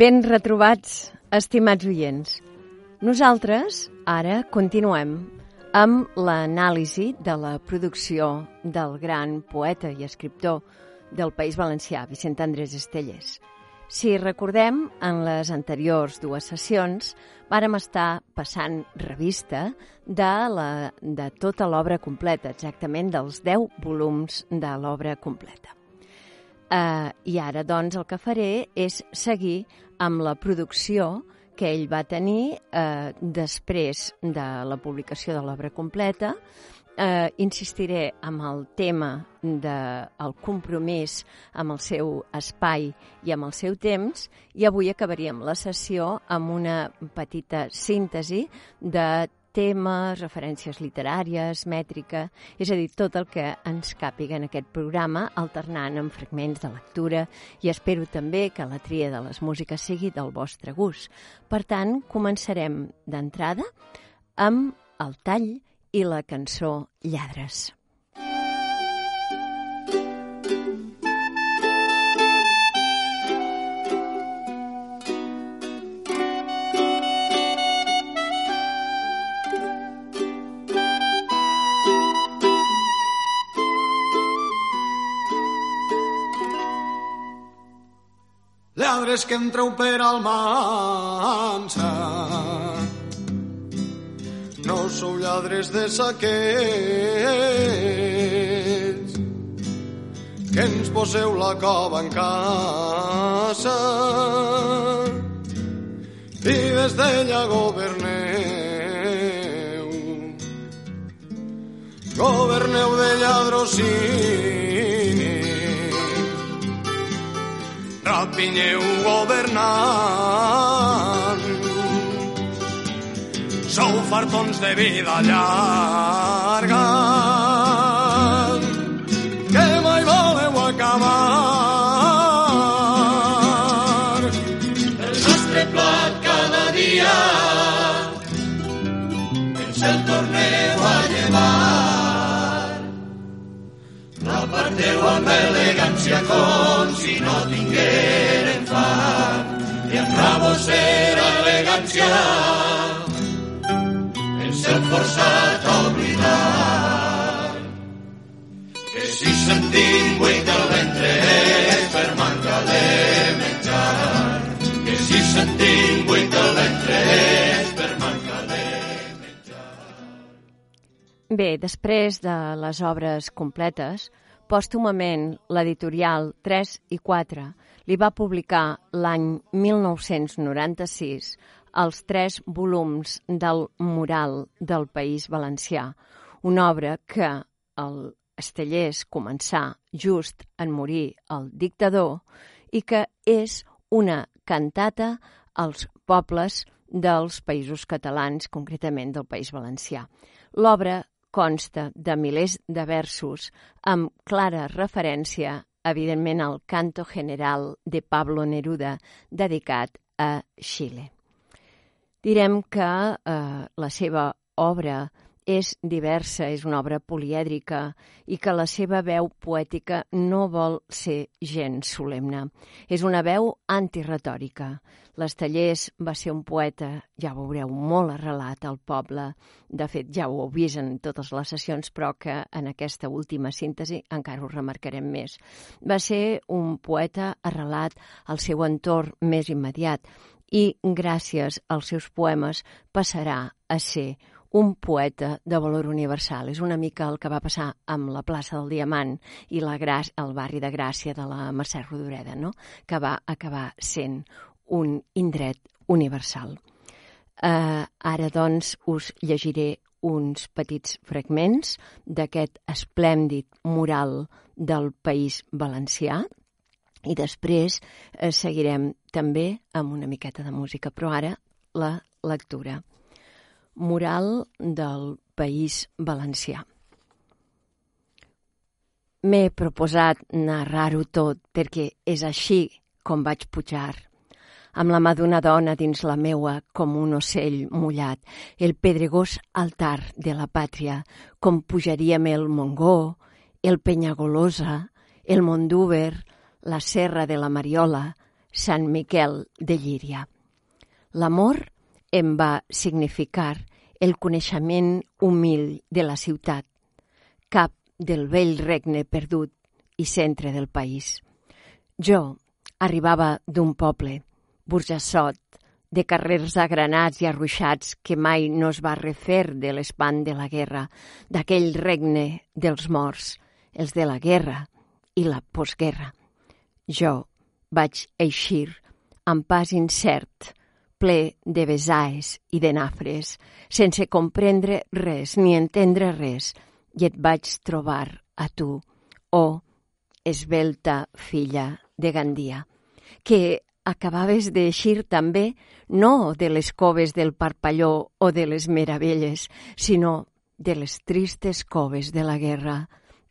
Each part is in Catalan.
Ben retrobats, estimats oients. Nosaltres, ara, continuem amb l'anàlisi de la producció del gran poeta i escriptor del País Valencià, Vicent Andrés Estellers. Si recordem, en les anteriors dues sessions vàrem estar passant revista de, la, de tota l'obra completa, exactament dels 10 volums de l'obra completa. Uh, I ara, doncs, el que faré és seguir amb la producció que ell va tenir eh, després de la publicació de l'obra completa. Eh, insistiré amb el tema del de, compromís amb el seu espai i amb el seu temps i avui acabaríem la sessió amb una petita síntesi de temes, referències literàries, mètrica, és a dir, tot el que ens càpiga en aquest programa, alternant amb fragments de lectura i espero també que la tria de les músiques sigui del vostre gust. Per tant, començarem d'entrada amb el tall i la cançó Lladres. Lladres que entreu per Almansa. No sou lladres de saquets que ens poseu la cova en casa i des d'ella governeu. Governeu de lladrosini rapinyeu governant. Sou fartons de vida llarga L'aparteu amb elegància com si no tingueren fam. La vostra elegància. Ens heu forçat a oblidar que si sentim buit el ventre és per manca de menjar. Que si sentim buit el ventre és per manca de menjar. Bé, després de les obres completes, Pòstumament, l'editorial 3 i 4 li va publicar l'any 1996 els tres volums del Mural del País Valencià, una obra que el Estellers començà just en morir el dictador i que és una cantata als pobles dels països catalans, concretament del País Valencià. L'obra consta de milers de versos amb clara referència, evidentment, al Canto General de Pablo Neruda, dedicat a Xile. Direm que eh, la seva obra és diversa, és una obra polièdrica i que la seva veu poètica no vol ser gens solemne. És una veu antiretòrica. L'Estellers va ser un poeta, ja ho veureu, molt arrelat al poble. De fet, ja ho heu vist en totes les sessions, però que en aquesta última síntesi encara ho remarcarem més. Va ser un poeta arrelat al seu entorn més immediat i, gràcies als seus poemes, passarà a ser un poeta de valor universal. És una mica el que va passar amb la plaça del Diamant i la Grà el barri de Gràcia de la Mercè Rodoreda, no? que va acabar sent un indret universal. Uh, ara, doncs, us llegiré uns petits fragments d'aquest esplèndid mural del País Valencià i després eh, seguirem també amb una miqueta de música, però ara la lectura. Mural del País Valencià. M'he proposat narrar-ho tot perquè és així com vaig pujar. Amb la mà d'una dona dins la meua com un ocell mullat, el pedregós altar de la pàtria, com pujaríem el Mongó, el Penyagolosa, el Mondúber, la Serra de la Mariola, Sant Miquel de Llíria. L'amor em va significar el coneixement humil de la ciutat, cap del vell regne perdut i centre del país. Jo arribava d'un poble, burjassot, de carrers agranats i arruixats que mai no es va refer de l'espant de la guerra, d'aquell regne dels morts, els de la guerra i la postguerra. Jo vaig eixir amb pas incert, ple de besaes i de nafres, sense comprendre res ni entendre res, i et vaig trobar a tu, oh, esbelta filla de Gandia, que acabaves d'eixir també no de les coves del Parpalló o de les Meravelles, sinó de les tristes coves de la guerra,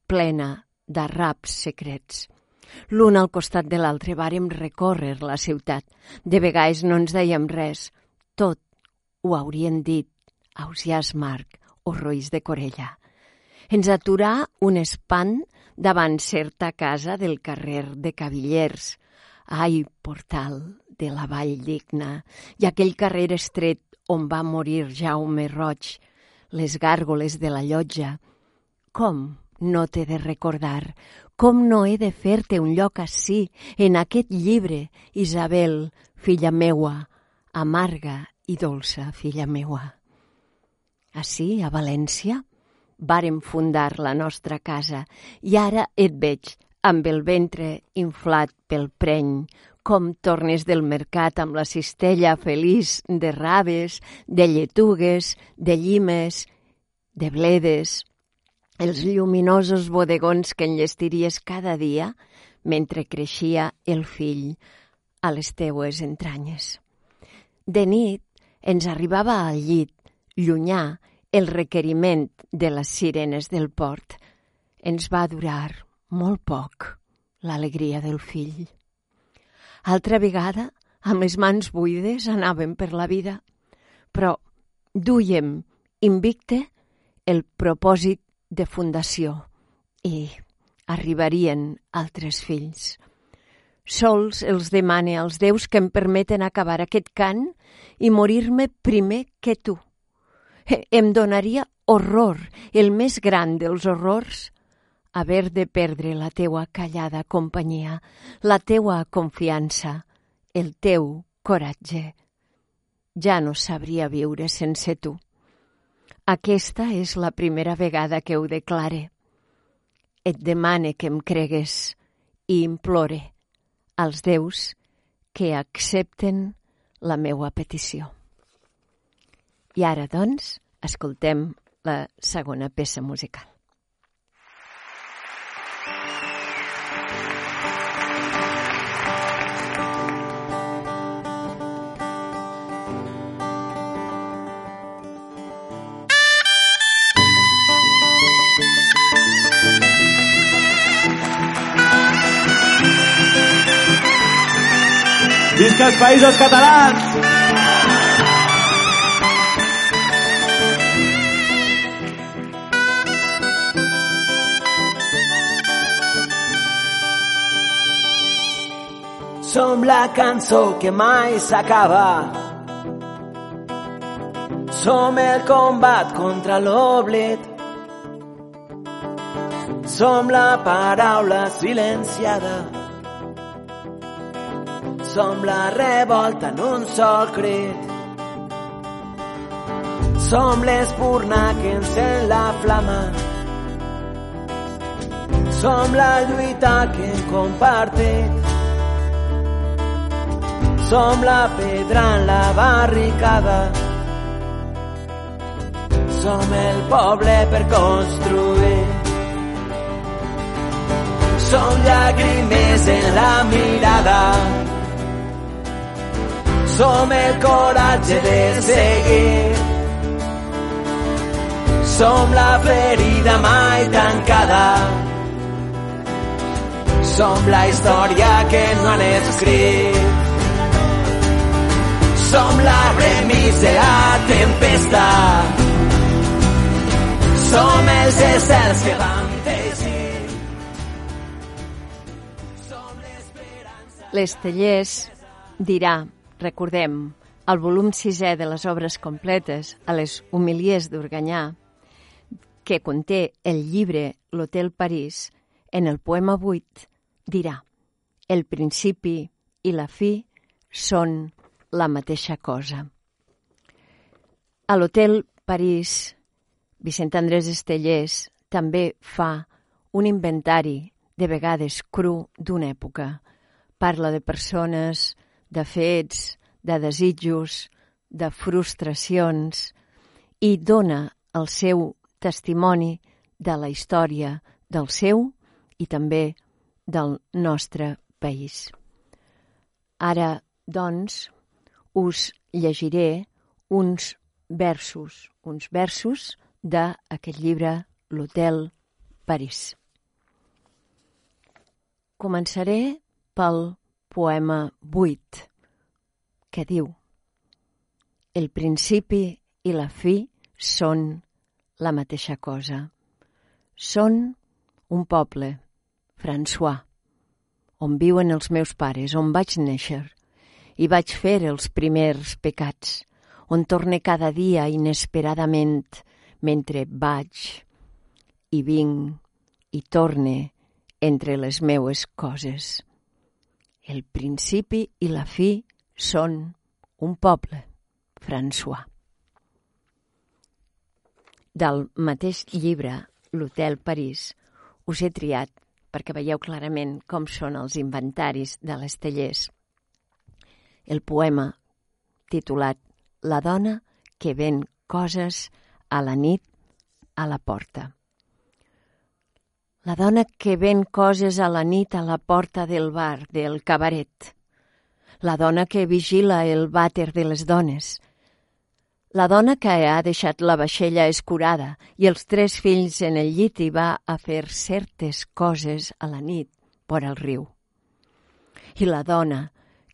plena d'arraps secrets. L'un al costat de l'altre vàrem recórrer la ciutat. De vegades no ens dèiem res. Tot ho haurien dit Ausiàs Marc o Roís de Corella. Ens aturà un espant davant certa casa del carrer de Cavillers. Ai, portal de la Vall Digna i aquell carrer estret on va morir Jaume Roig, les gàrgoles de la llotja. Com no t'he de recordar, com no he de fer-te un lloc així, en aquest llibre, Isabel, filla meua, amarga i dolça, filla meua. Així, a València, vàrem fundar la nostra casa i ara et veig amb el ventre inflat pel preny, com tornes del mercat amb la cistella feliç de raves, de lletugues, de llimes, de bledes, els lluminosos bodegons que enllestiries cada dia mentre creixia el fill a les teues entranyes. De nit ens arribava al llit, llunyà, el requeriment de les sirenes del port. Ens va durar molt poc l'alegria del fill. Altra vegada, amb les mans buides, anàvem per la vida, però duiem invicte el propòsit de fundació i arribarien altres fills. Sols els demane als déus que em permeten acabar aquest cant i morir-me primer que tu em donaria horror, el més gran dels horrors, haver de perdre la teua callada companyia, la teua confiança, el teu coratge. Ja no sabria viure sense tu. Aquesta és la primera vegada que ho declare. Et demane que em cregues i implore als déus que accepten la meua petició. I ara, doncs, escoltem la segona peça musical. Visca els països catalans! Som la cançó que mai s'acaba. Som el combat contra l'oblit. Som la paraula silenciada. Som la revolta en un sol crit. Som l'espurna que encén la flama. Som la lluita que hem compartit. Som la pedra en la barricada. Som el poble per construir. Som llàgrimes en la mirada. Som el coratge de seguir. Som la ferida mai tancada. Som la història que no han escrit. Som la remis de la tempesta. Som els éssers que vam teixir. Som l'esperança L'Estellers dirà, recordem, al volum sisè de les obres completes, a les Humilies d'Urganyà, que conté el llibre L'Hotel París, en el poema 8 dirà el principi i la fi són la mateixa cosa. A l'Hotel París, Vicent Andrés Estellers també fa un inventari, de vegades cru, d'una època. Parla de persones, de fets, de desitjos, de frustracions i dona el seu testimoni de la història del seu i també del nostre país. Ara, doncs, us llegiré uns versos, uns versos d'aquest llibre L'Hotel París. Començaré pel poema 8, que diu El principi i la fi són la mateixa cosa. Són un poble, François, on viuen els meus pares, on vaig néixer i vaig fer els primers pecats, on torne cada dia inesperadament mentre vaig i vinc i torne entre les meues coses. El principi i la fi són un poble, François. Del mateix llibre, L'Hotel París, us he triat perquè veieu clarament com són els inventaris de les tallers. El poema titulat La dona que ven coses a la nit a la porta. La dona que ven coses a la nit a la porta del bar, del cabaret. La dona que vigila el vàter de les dones, la dona que ha deixat la vaixella escurada i els tres fills en el llit i va a fer certes coses a la nit por al riu. I la dona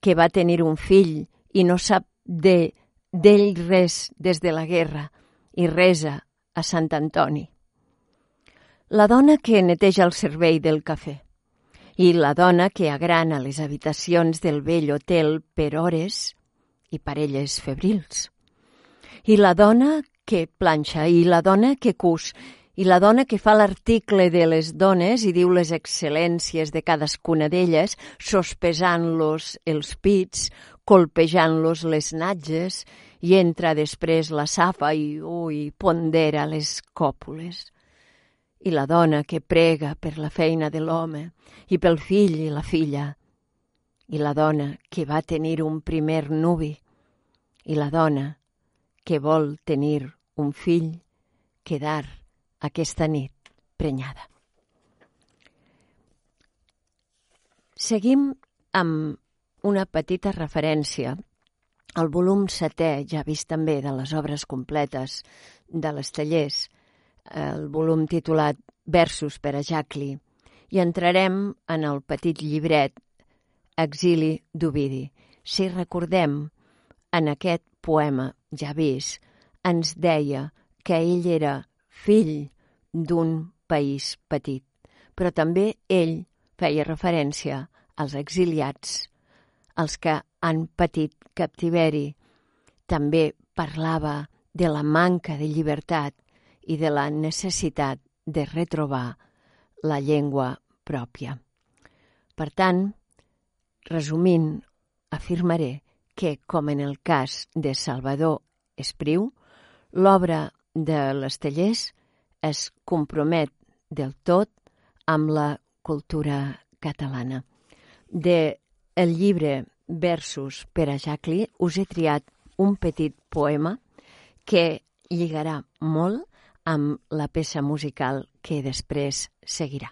que va tenir un fill i no sap de d'ell res des de la guerra i resa a Sant Antoni. La dona que neteja el servei del cafè i la dona que agrana les habitacions del vell hotel per hores i parelles febrils i la dona que planxa, i la dona que cus, i la dona que fa l'article de les dones i diu les excel·lències de cadascuna d'elles, sospesant-los els pits, colpejant-los les natges, i entra després la safa i, ui, pondera les còpules. I la dona que prega per la feina de l'home, i pel fill i la filla, i la dona que va tenir un primer nuvi, i la dona que vol tenir un fill quedar aquesta nit prenyada. Seguim amb una petita referència al volum setè, ja vist també de les obres completes de les tallers, el volum titulat Versos per a Jacli, i entrarem en el petit llibret Exili d'Ovidi. Si recordem, en aquest poema ja vist, ens deia que ell era fill d'un país petit, però també ell feia referència als exiliats, als que han patit captiveri. També parlava de la manca de llibertat i de la necessitat de retrobar la llengua pròpia. Per tant, resumint, afirmaré que, com en el cas de Salvador Espriu, l'obra de les tallers es compromet del tot amb la cultura catalana. De el llibre Versos per a Jacli us he triat un petit poema que lligarà molt amb la peça musical que després seguirà.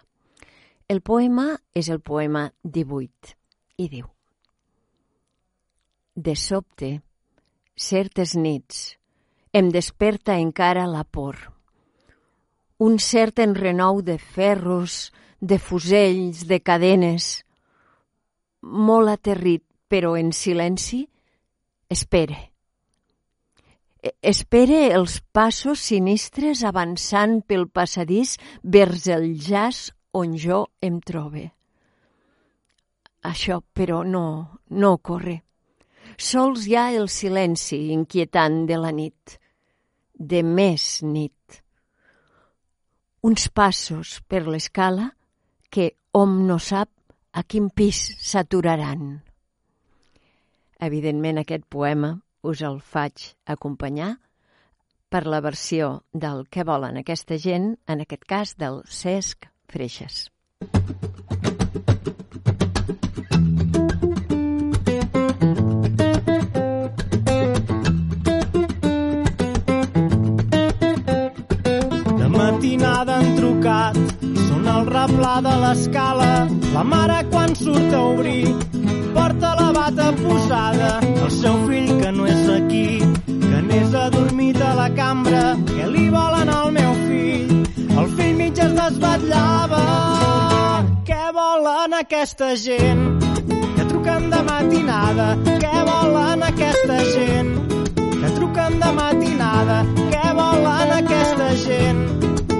El poema és el poema 18 i diu de sobte, certes nits, em desperta encara la por. Un cert enrenou de ferros, de fusells, de cadenes. Molt aterrit, però en silenci, espere. Espere els passos sinistres avançant pel passadís vers el jaç on jo em trobe. això, però, no, no ocorre. Sols hi ha el silenci inquietant de la nit, de més nit. Uns passos per l'escala que hom no sap a quin pis s'aturaran. Evidentment, aquest poema us el faig acompanyar per la versió del que volen aquesta gent, en aquest cas del Cesc Freixes. De matinada han trucat, sona el replà de l'escala. La mare quan surt a obrir, porta la bata posada. El seu fill que no és aquí, que n'és adormit a la cambra, que li volen al meu fill. El fill mig es desvetllava. Què volen aquesta gent? Que truquen de matinada. Què volen aquesta gent? Que truquen de matinada. Què volen aquesta gent?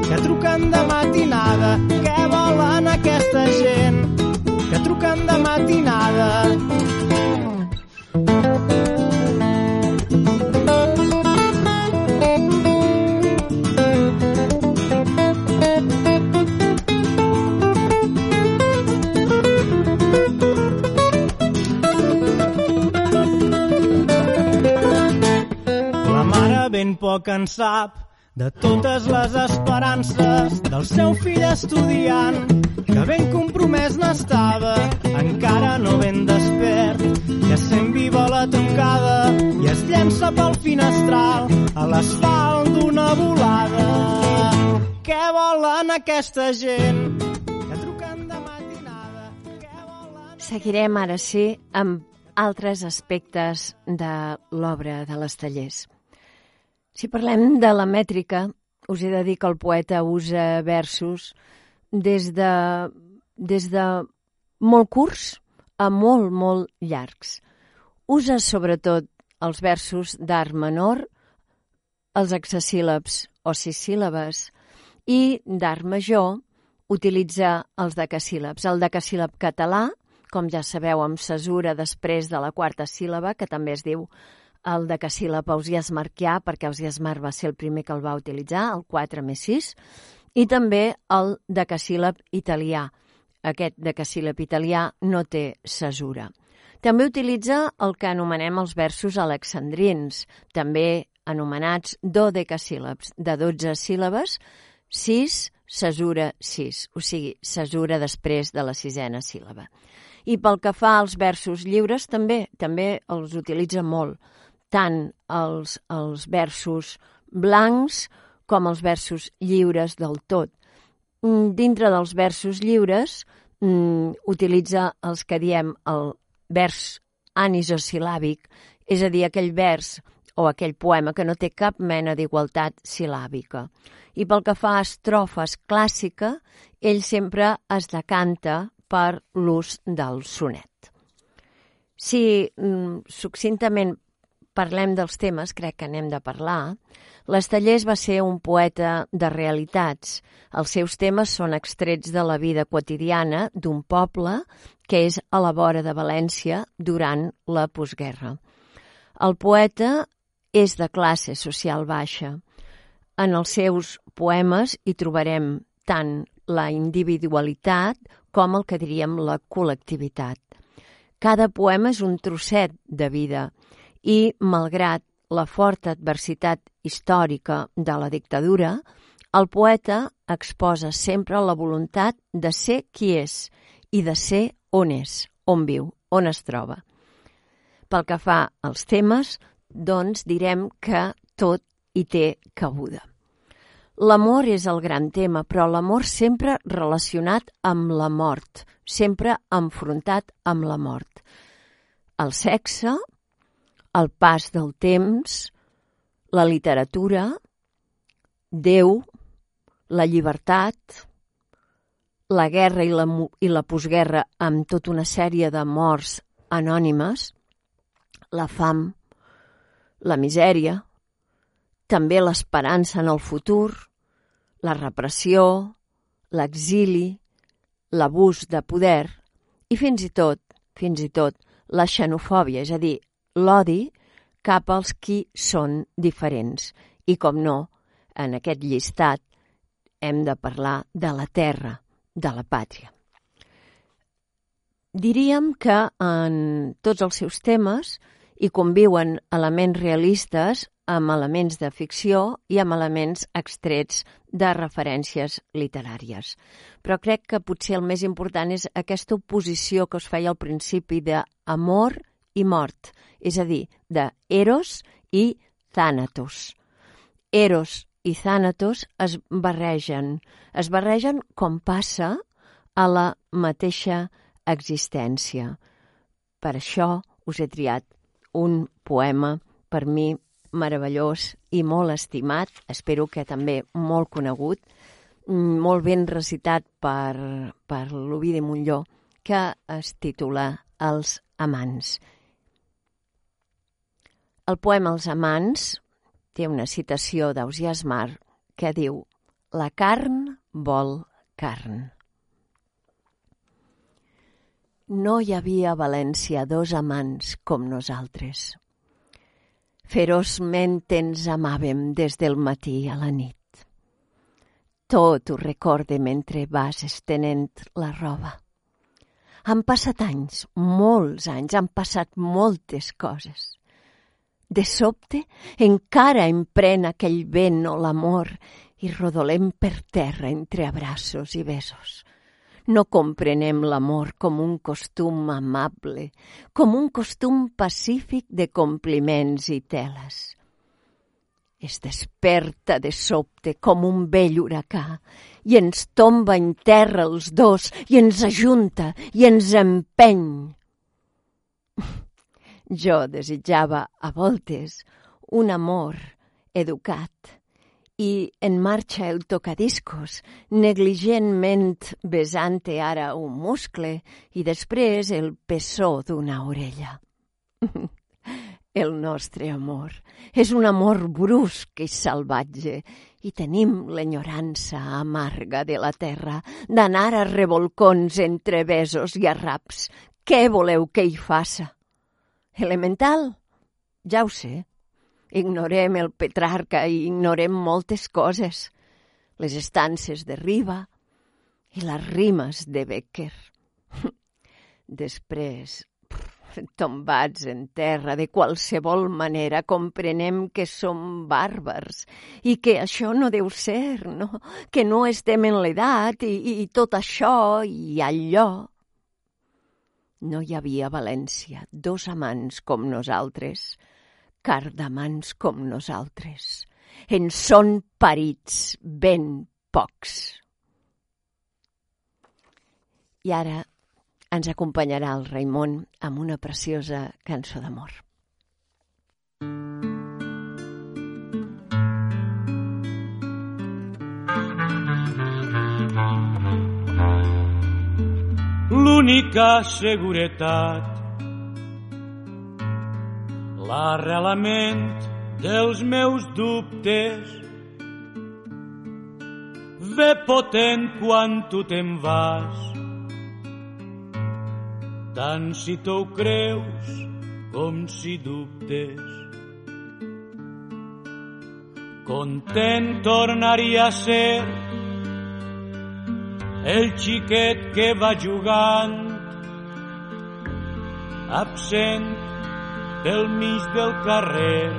Que truquen de matinada. En sap de totes les esperances del seu fill estudiant, que ben compromès n'estava, encara no ben despert, ja sent viva la trucada i es llença pel finestral a l'asfalt d'una volada. Què volen aquesta gent? Que truquen de matinada. Què volen... Seguirem ara sí amb altres aspectes de l'obra de les tallers. Si parlem de la mètrica, us he de dir que el poeta usa versos des de, des de molt curts a molt, molt llargs. Usa sobretot els versos d'art menor, els hexasíl·labs o cisíl·labes, i d'art major utilitza els decasíl·labs. El decasíl·lab català, com ja sabeu, amb cesura després de la quarta síl·laba, que també es diu el decasíl·lab Ausias Marquià, perquè Ausias Mar va ser el primer que el va utilitzar, el 4 més 6, i també el decasíl·lab italià. Aquest decasíl·lab italià no té cesura. També utilitza el que anomenem els versos alexandrins, també anomenats dodecasíl·labs, de 12 síl·labes, 6, cesura 6, o sigui, cesura després de la sisena síl·laba. I pel que fa als versos lliures, també també els utilitza molt, tant els, els versos blancs com els versos lliures del tot. Mm, Dintre dels versos lliures mm, utilitza els que diem el vers anisosil·làbic, és a dir, aquell vers o aquell poema que no té cap mena d'igualtat silàbica. I pel que fa a estrofes clàssica, ell sempre es decanta per l'ús del sonet. Si mm, succintament parlem dels temes, crec que n'hem de parlar, l'Estellers va ser un poeta de realitats. Els seus temes són extrets de la vida quotidiana d'un poble que és a la vora de València durant la postguerra. El poeta és de classe social baixa. En els seus poemes hi trobarem tant la individualitat com el que diríem la col·lectivitat. Cada poema és un trosset de vida i, malgrat la forta adversitat històrica de la dictadura, el poeta exposa sempre la voluntat de ser qui és i de ser on és, on viu, on es troba. Pel que fa als temes, doncs direm que tot hi té cabuda. L'amor és el gran tema, però l'amor sempre relacionat amb la mort, sempre enfrontat amb la mort. El sexe, el pas del temps, la literatura, Déu, la llibertat, la guerra i la, i la postguerra amb tota una sèrie de morts anònimes, la fam, la misèria, també l'esperança en el futur, la repressió, l'exili, l'abús de poder i fins i tot fins i tot la xenofòbia, és a dir, l'odi cap als qui són diferents. I com no, en aquest llistat hem de parlar de la terra, de la pàtria. Diríem que en tots els seus temes hi conviuen elements realistes amb elements de ficció i amb elements extrets de referències literàries. Però crec que potser el més important és aquesta oposició que us feia al principi d'amor i mort, és a dir, de Eros i Thanatos. Eros i Thanatos es barregen, es barregen com passa a la mateixa existència. Per això us he triat un poema per mi meravellós i molt estimat, espero que també molt conegut, mm, molt ben recitat per, per l'Ovidi Montlló, que es titula Els amants. El poema Els amants té una citació d'Ausias Mar que diu La carn vol carn. No hi havia a València dos amants com nosaltres Feroçment ens amàvem des del matí a la nit. Tot ho recorde mentre vas estenent la roba. Han passat anys, molts anys, han passat moltes coses. De sobte, encara em pren aquell vent o l'amor i rodolem per terra entre abraços i besos. No comprenem l'amor com un costum amable, com un costum pacífic de compliments i teles. Es desperta de sobte com un vell huracà i ens tomba en terra els dos i ens ajunta i ens empeny. Jo desitjava a voltes un amor educat, i en marxa el tocadiscos, negligentment besant ara un muscle i després el pessó d'una orella. El nostre amor és un amor brusc i salvatge i tenim l'enyorança amarga de la terra d'anar a revolcons entre besos i arraps. Què voleu que hi faça? Elemental? Ja ho sé, Ignorem el Petrarca i ignorem moltes coses. Les estances de Riba i les rimes de Becker. Després, tombats en terra, de qualsevol manera comprenem que som bàrbars i que això no deu ser, no? que no estem en l'edat i, i tot això i allò. No hi havia València dos amants com nosaltres, cardamans com nosaltres. En són parits ben pocs. I ara ens acompanyarà el Raimon amb una preciosa cançó d'amor. L'única seguretat. L'arrelament dels meus dubtes. Ve potent quan tu te'n vas. Tant si tu ho creus com si dubtes. Content tornaria a ser el xiquet que va jugant absent pel mig del carrer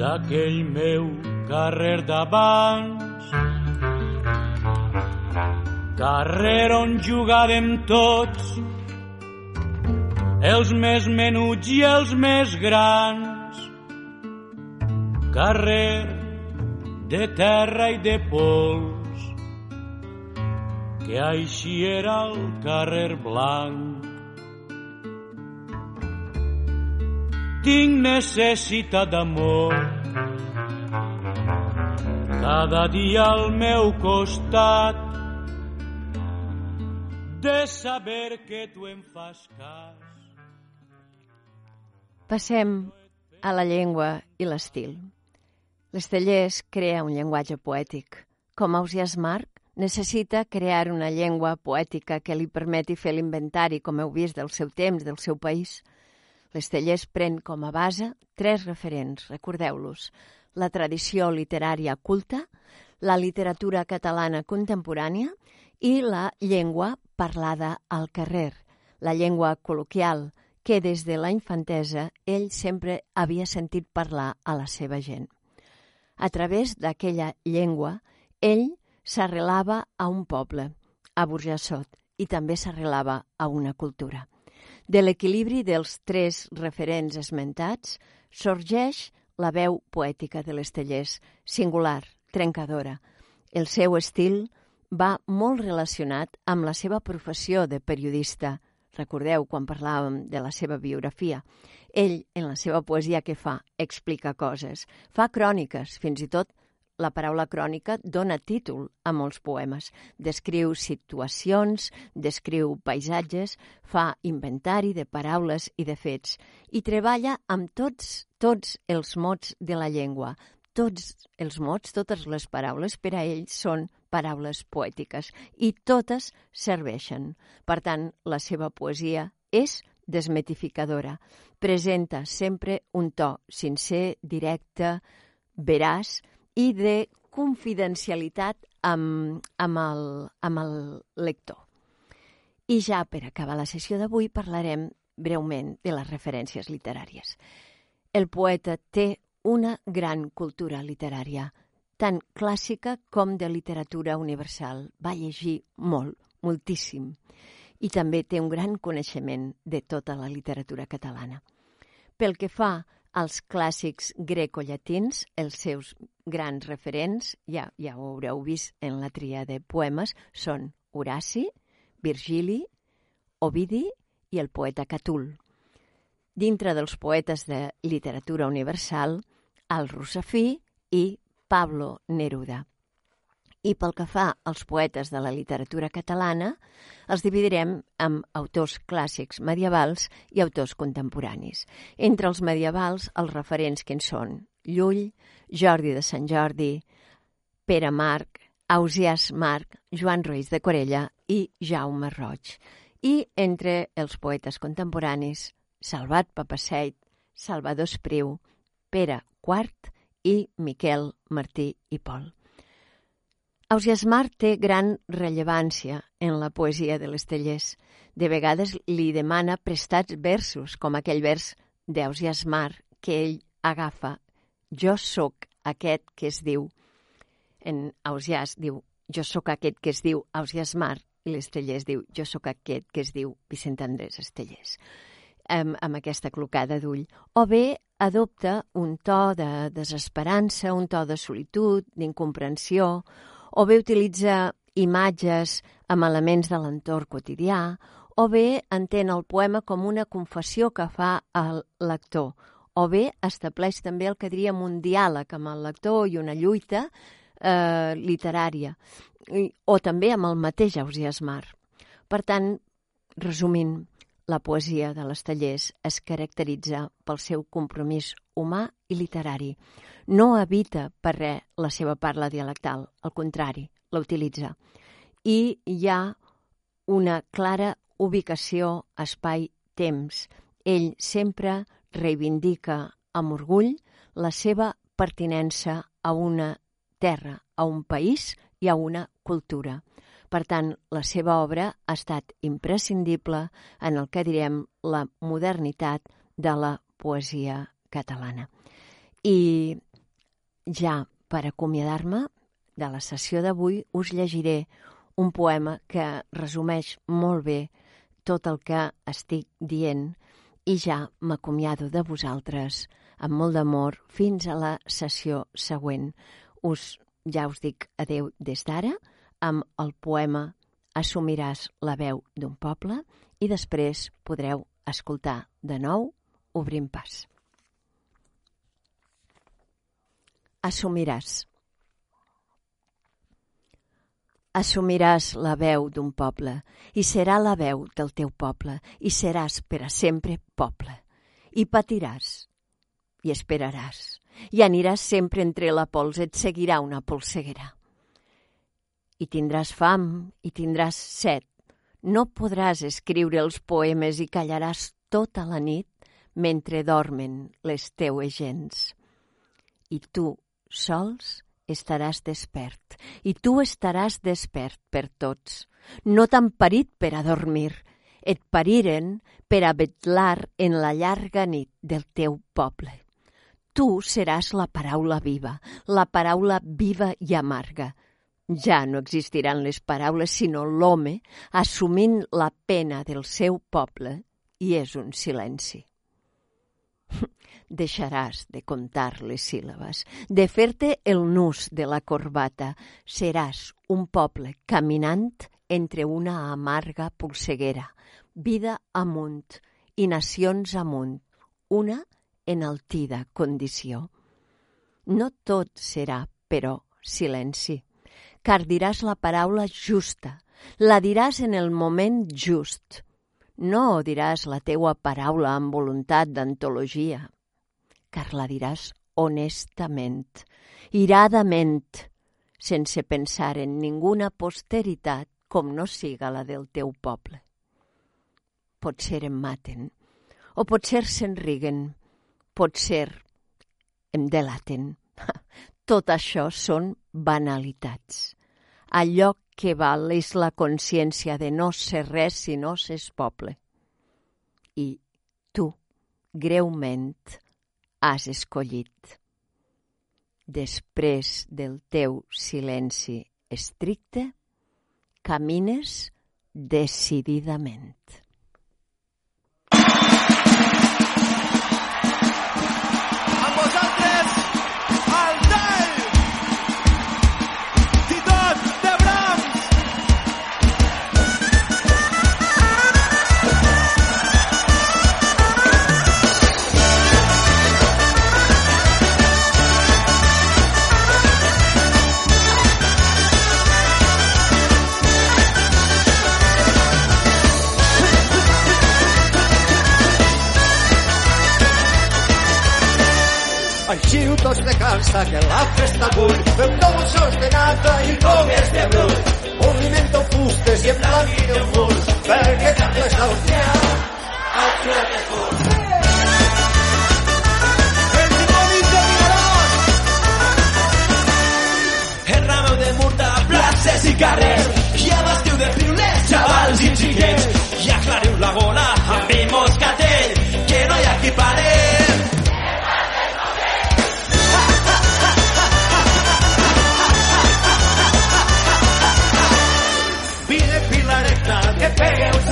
d'aquell meu carrer d'abans. Carrer on jugàvem tots els més menuts i els més grans. Carrer de terra i de pols que així era el carrer blanc tinc necessitat d'amor cada dia al meu costat de saber que tu em fas cas. Passem a la llengua i l'estil. L'Estellers crea un llenguatge poètic. Com Ausias Marc, necessita crear una llengua poètica que li permeti fer l'inventari, com heu vist, del seu temps, del seu país. L'Estellers pren com a base tres referents, recordeu-los. La tradició literària culta, la literatura catalana contemporània i la llengua parlada al carrer, la llengua col·loquial, que des de la infantesa ell sempre havia sentit parlar a la seva gent. A través d'aquella llengua, ell s'arrelava a un poble, a Burjassot, i també s'arrelava a una cultura. De l'equilibri dels tres referents esmentats sorgeix la veu poètica de l'Estellers, singular, trencadora. El seu estil va molt relacionat amb la seva professió de periodista. Recordeu quan parlàvem de la seva biografia. Ell, en la seva poesia que fa, explica coses, fa cròniques, fins i tot la paraula crònica dona títol a molts poemes. Descriu situacions, descriu paisatges, fa inventari de paraules i de fets i treballa amb tots, tots els mots de la llengua, tots els mots, totes les paraules, per a ells són paraules poètiques i totes serveixen. Per tant, la seva poesia és desmetificadora. Presenta sempre un to sincer, directe, veraç i de confidencialitat amb, amb, el, amb el lector. I ja per acabar la sessió d'avui parlarem breument de les referències literàries. El poeta té una gran cultura literària, tant clàssica com de literatura universal. Va llegir molt, moltíssim, i també té un gran coneixement de tota la literatura catalana. Pel que fa als clàssics grecollatins, els seus grans referents, ja, ja ho haureu vist en la tria de poemes, són Horaci, Virgili, Ovidi i el poeta Catul. Dintre dels poetes de literatura universal, al Rossafí i Pablo Neruda. I pel que fa als poetes de la literatura catalana, els dividirem en autors clàssics medievals i autors contemporanis. Entre els medievals, els referents que són Llull, Jordi de Sant Jordi, Pere Marc, Ausiàs Marc, Joan Ruiz de Corella i Jaume Roig. I entre els poetes contemporanis, Salvat Papaseit, Salvador Espriu, Pere Quart i Miquel Martí i Pol. Ausias Mar té gran rellevància en la poesia de les Tellers. De vegades li demana prestats versos, com aquell vers d'Ausias Mar que ell agafa. Jo sóc aquest que es diu, en Ausias diu, jo sóc aquest que es diu Ausias Mar, i l'Estellers diu, jo sóc aquest que es diu Vicent Andrés Estellers amb, amb aquesta clocada d'ull, o bé adopta un to de desesperança, un to de solitud, d'incomprensió, o bé utilitza imatges amb elements de l'entorn quotidià, o bé entén el poema com una confessió que fa el lector, o bé estableix també el que diríem un diàleg amb el lector i una lluita eh, literària, o també amb el mateix Ausias Mar. Per tant, resumint, la poesia de les tallers es caracteritza pel seu compromís humà i literari. No evita per res la seva parla dialectal, al contrari, la utilitza. I hi ha una clara ubicació espai-temps. Ell sempre reivindica amb orgull la seva pertinença a una terra, a un país i a una cultura. Per tant, la seva obra ha estat imprescindible en el que direm la modernitat de la poesia catalana. I ja per acomiadar-me de la sessió d'avui us llegiré un poema que resumeix molt bé tot el que estic dient i ja m'acomiado de vosaltres amb molt d'amor fins a la sessió següent. Us, ja us dic adeu des d'ara, amb el poema Assumiràs la veu d'un poble i després podreu escoltar de nou Obrim pas. Assumiràs. Assumiràs la veu d'un poble i serà la veu del teu poble i seràs per a sempre poble. I patiràs i esperaràs i aniràs sempre entre la pols, et seguirà una polseguera I tindràs fam i tindràs set. No podràs escriure els poemes i callaràs tota la nit mentre dormen les teues gens. I tu, sols, estaràs despert, i tu estaràs despert per tots. No t'han parit per a dormir, et pariren per a vetlar en la llarga nit del teu poble. Tu seràs la paraula viva, la paraula viva i amarga. Ja no existiran les paraules, sinó l'home assumint la pena del seu poble, i és un silenci deixaràs de comptar les síl·labes, de fer-te el nus de la corbata. Seràs un poble caminant entre una amarga polseguera, vida amunt i nacions amunt, una enaltida condició. No tot serà, però, silenci, car diràs la paraula justa, la diràs en el moment just. No diràs la teua paraula amb voluntat d'antologia, car la diràs honestament, iradament, sense pensar en ninguna posteritat com no siga la del teu poble. Potser em maten, o potser se'n riguen, potser em delaten. Tot això són banalitats. Allò que val és la consciència de no ser res si no s'és poble. I tu, greument, has escollit. Després del teu silenci estricte, camines decididament. Tots de calça que la festa fem dolços de nata i comes de brut. Movimento fustes i emblanquino furs perquè cap les l'austrià al xulet de places i carrers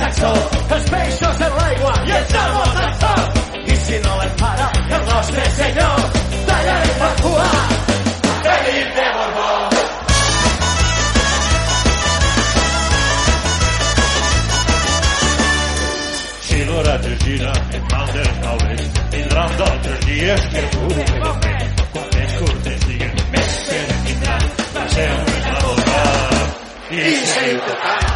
un saxó, els peixos en l'aigua i els amos al sol. I si no el para el nostre senyor, tallarem la cua, Felip de Borbó. Si l'hora te gira en mal dels nobles, tindran d'altres dies que de fer. Quan més curtes diguen, més que vindran, passeu més la boca i seguiu tocant.